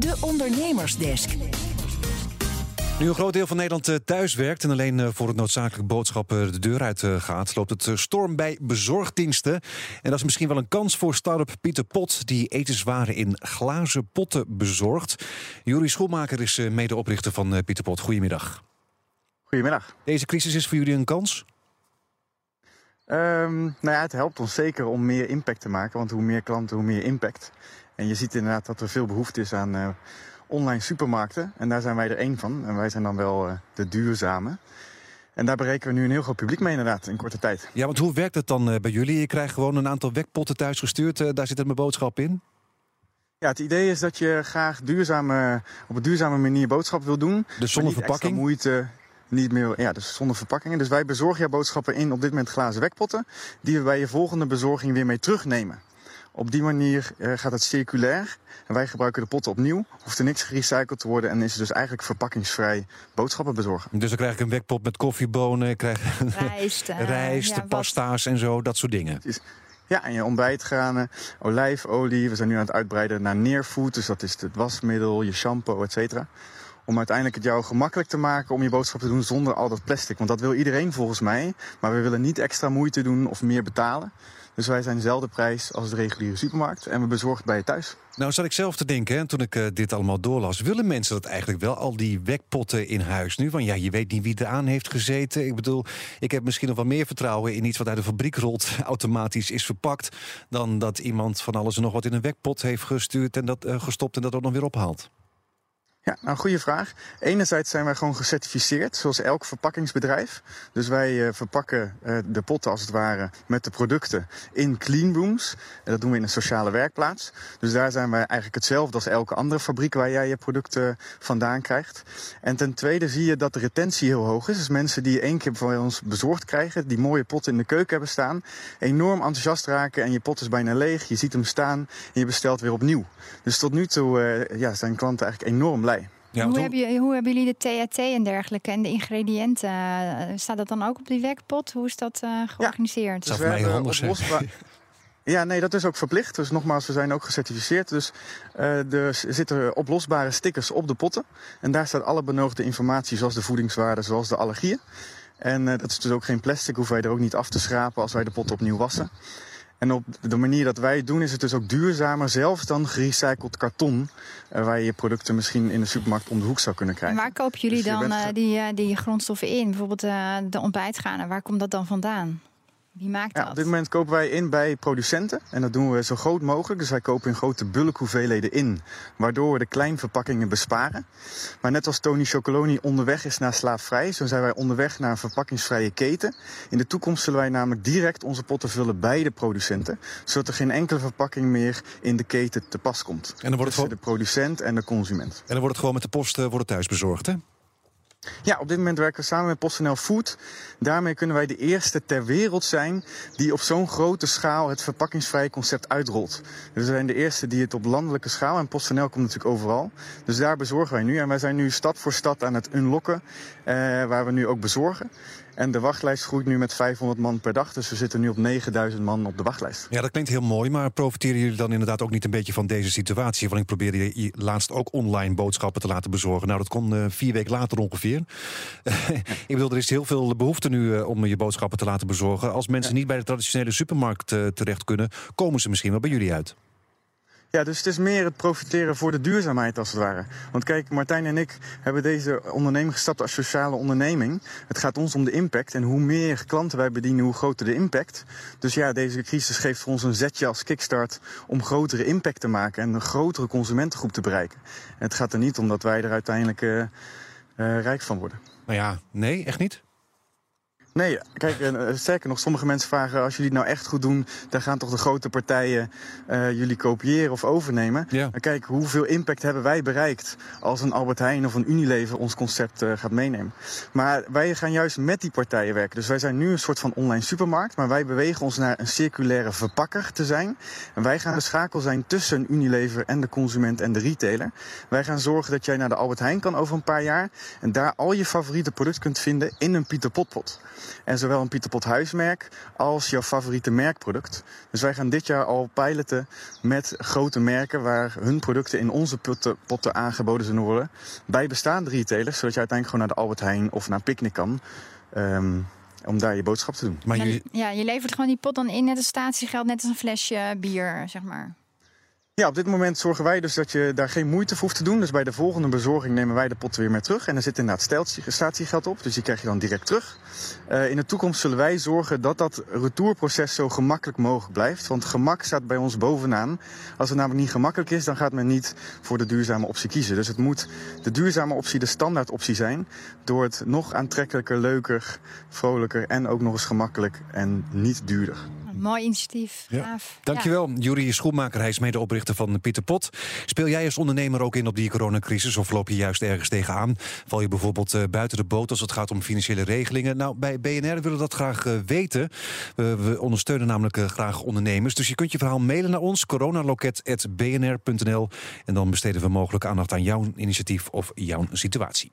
De Ondernemersdesk. Nu een groot deel van Nederland eh, thuis werkt en alleen eh, voor het noodzakelijke boodschappen de deur uit eh, gaat, loopt het storm bij bezorgdiensten. En dat is misschien wel een kans voor start-up Pieter Pot, die etenswaren in glazen potten bezorgt. Jurie Schoelmaker is medeoprichter van Pieter Pot. Goedemiddag. Goedemiddag. Deze crisis is voor jullie een kans? Um, nou ja, het helpt ons zeker om meer impact te maken, want hoe meer klanten, hoe meer impact. En je ziet inderdaad dat er veel behoefte is aan uh, online supermarkten. En daar zijn wij er één van. En wij zijn dan wel uh, de duurzame. En daar bereiken we nu een heel groot publiek mee inderdaad, in korte tijd. Ja, want hoe werkt het dan uh, bij jullie? Je krijgt gewoon een aantal wekpotten thuis gestuurd. daar zit het mijn boodschap in? Ja, het idee is dat je graag duurzame, op een duurzame manier boodschap wil doen. Dus zonder verpakking? moeite, niet meer, ja, dus zonder verpakkingen. Dus wij bezorgen jouw boodschappen in op dit moment glazen wekpotten, die we bij je volgende bezorging weer mee terugnemen. Op die manier uh, gaat het circulair. En wij gebruiken de potten opnieuw. Hoeft er niks gerecycled te worden. En is het dus eigenlijk verpakkingsvrij boodschappen bezorgen. Dus dan krijg ik een wekpot met koffiebonen. Krijg rijst, uh, rijst ja, pasta's en zo. Dat soort dingen. Ja, en je ontbijtgranen, olijfolie. We zijn nu aan het uitbreiden naar neerfood. Dus dat is het wasmiddel, je shampoo, et cetera om uiteindelijk het jou gemakkelijk te maken om je boodschap te doen zonder al dat plastic. Want dat wil iedereen volgens mij. Maar we willen niet extra moeite doen of meer betalen. Dus wij zijn dezelfde prijs als de reguliere supermarkt en we bezorgen bij je thuis. Nou, zat ik zelf te denken, hè, toen ik uh, dit allemaal doorlas. Willen mensen dat eigenlijk wel, al die wekpotten in huis nu? Want ja, je weet niet wie er aan heeft gezeten. Ik bedoel, ik heb misschien nog wel meer vertrouwen in iets wat uit de fabriek rolt, automatisch is verpakt. dan dat iemand van alles en nog wat in een wekpot heeft gestuurd en dat uh, gestopt en dat ook nog weer ophaalt. Ja, nou, goede vraag. Enerzijds zijn wij gewoon gecertificeerd, zoals elk verpakkingsbedrijf. Dus wij uh, verpakken uh, de potten als het ware met de producten in cleanrooms. En dat doen we in een sociale werkplaats. Dus daar zijn wij eigenlijk hetzelfde als elke andere fabriek waar jij je producten vandaan krijgt. En ten tweede zie je dat de retentie heel hoog is. Dus mensen die één keer van ons bezorgd krijgen, die mooie potten in de keuken hebben staan, enorm enthousiast raken en je pot is bijna leeg. Je ziet hem staan en je bestelt weer opnieuw. Dus tot nu toe uh, ja, zijn klanten eigenlijk enorm blij. Ja, hoe, heb je, hoe hebben jullie de THT en dergelijke en de ingrediënten? Eh, staat dat dan ook op die wekpot? Hoe is dat uh, georganiseerd? Ja, dus mij handig Ja, nee, dat is ook verplicht. Dus nogmaals, we zijn ook gecertificeerd. Dus uh, er zitten oplosbare stickers op de potten. En daar staat alle benodigde informatie, zoals de voedingswaarde, zoals de allergieën. En uh, dat is dus ook geen plastic, hoeven wij er ook niet af te schrapen als wij de potten opnieuw wassen. En op de manier dat wij het doen is het dus ook duurzamer zelfs dan gerecycled karton. Uh, waar je je producten misschien in de supermarkt om de hoek zou kunnen krijgen. En waar kopen jullie dus dan uh, die, uh, die grondstoffen in? Bijvoorbeeld de ontbijtganen, waar komt dat dan vandaan? Wie maakt ja, dat? Op dit moment kopen wij in bij producenten. En dat doen we zo groot mogelijk. Dus wij kopen in grote bulkhoeveelheden in. Waardoor we de kleinverpakkingen besparen. Maar net als Tony Chocoloni onderweg is naar slaafvrij. Zo zijn wij onderweg naar een verpakkingsvrije keten. In de toekomst zullen wij namelijk direct onze potten vullen bij de producenten. Zodat er geen enkele verpakking meer in de keten te pas komt. En dan wordt het gewoon... de producent en de consument. En dan wordt het gewoon met de post uh, wordt thuis bezorgd, hè? Ja, op dit moment werken we samen met PostNL Food. Daarmee kunnen wij de eerste ter wereld zijn die op zo'n grote schaal het verpakkingsvrije concept uitrolt. Dus we zijn de eerste die het op landelijke schaal, en PostNL komt natuurlijk overal. Dus daar bezorgen wij nu. En wij zijn nu stap voor stap aan het unlocken, eh, waar we nu ook bezorgen. En de wachtlijst groeit nu met 500 man per dag. Dus we zitten nu op 9000 man op de wachtlijst. Ja, dat klinkt heel mooi. Maar profiteren jullie dan inderdaad ook niet een beetje van deze situatie? Want ik probeerde je laatst ook online boodschappen te laten bezorgen. Nou, dat kon uh, vier weken later ongeveer. ik bedoel, er is heel veel behoefte nu uh, om je boodschappen te laten bezorgen. Als mensen ja. niet bij de traditionele supermarkt uh, terecht kunnen, komen ze misschien wel bij jullie uit. Ja, dus het is meer het profiteren voor de duurzaamheid als het ware. Want kijk, Martijn en ik hebben deze onderneming gestapt als sociale onderneming. Het gaat ons om de impact. En hoe meer klanten wij bedienen, hoe groter de impact. Dus ja, deze crisis geeft voor ons een zetje als kickstart om grotere impact te maken en een grotere consumentengroep te bereiken. En het gaat er niet om dat wij er uiteindelijk uh, rijk van worden. Nou ja, nee, echt niet? Nee, kijk, sterker nog, sommige mensen vragen: als jullie het nou echt goed doen, dan gaan toch de grote partijen uh, jullie kopiëren of overnemen. Ja. Kijk, hoeveel impact hebben wij bereikt als een Albert Heijn of een Unilever ons concept uh, gaat meenemen? Maar wij gaan juist met die partijen werken. Dus wij zijn nu een soort van online supermarkt, maar wij bewegen ons naar een circulaire verpakker te zijn. En wij gaan de schakel zijn tussen Unilever en de consument en de retailer. Wij gaan zorgen dat jij naar de Albert Heijn kan over een paar jaar en daar al je favoriete product kunt vinden in een Pieter Potpot. En zowel een Pieter Pot huismerk als jouw favoriete merkproduct. Dus wij gaan dit jaar al piloten met grote merken waar hun producten in onze potten, potten aangeboden zullen worden. Bij bestaande retailers, zodat je uiteindelijk gewoon naar de Albert Heijn of naar Picnic kan. Ehm, om daar je boodschap te doen. Maar je... Ja, je levert gewoon die pot dan in net als statiegeld, net als een flesje bier, zeg maar. Ja, op dit moment zorgen wij dus dat je daar geen moeite voor hoeft te doen. Dus bij de volgende bezorging nemen wij de pot weer mee terug. En er zit inderdaad statiegeld op, dus die krijg je dan direct terug. Uh, in de toekomst zullen wij zorgen dat dat retourproces zo gemakkelijk mogelijk blijft. Want gemak staat bij ons bovenaan. Als het namelijk niet gemakkelijk is, dan gaat men niet voor de duurzame optie kiezen. Dus het moet de duurzame optie de standaard optie zijn. Door het nog aantrekkelijker, leuker, vrolijker en ook nog eens gemakkelijk en niet duurder. Mooi initiatief. Ja. Dankjewel, ja. Jurie Schoenmaker. Hij is medeoprichter van Pieter Pot. Speel jij als ondernemer ook in op die coronacrisis of loop je juist ergens tegenaan? Val je bijvoorbeeld uh, buiten de boot als het gaat om financiële regelingen? Nou, bij BNR willen we dat graag uh, weten. we ondersteunen namelijk uh, graag ondernemers. Dus je kunt je verhaal mailen naar ons, coronaloket.bnr.nl. En dan besteden we mogelijk aandacht aan jouw initiatief of jouw situatie.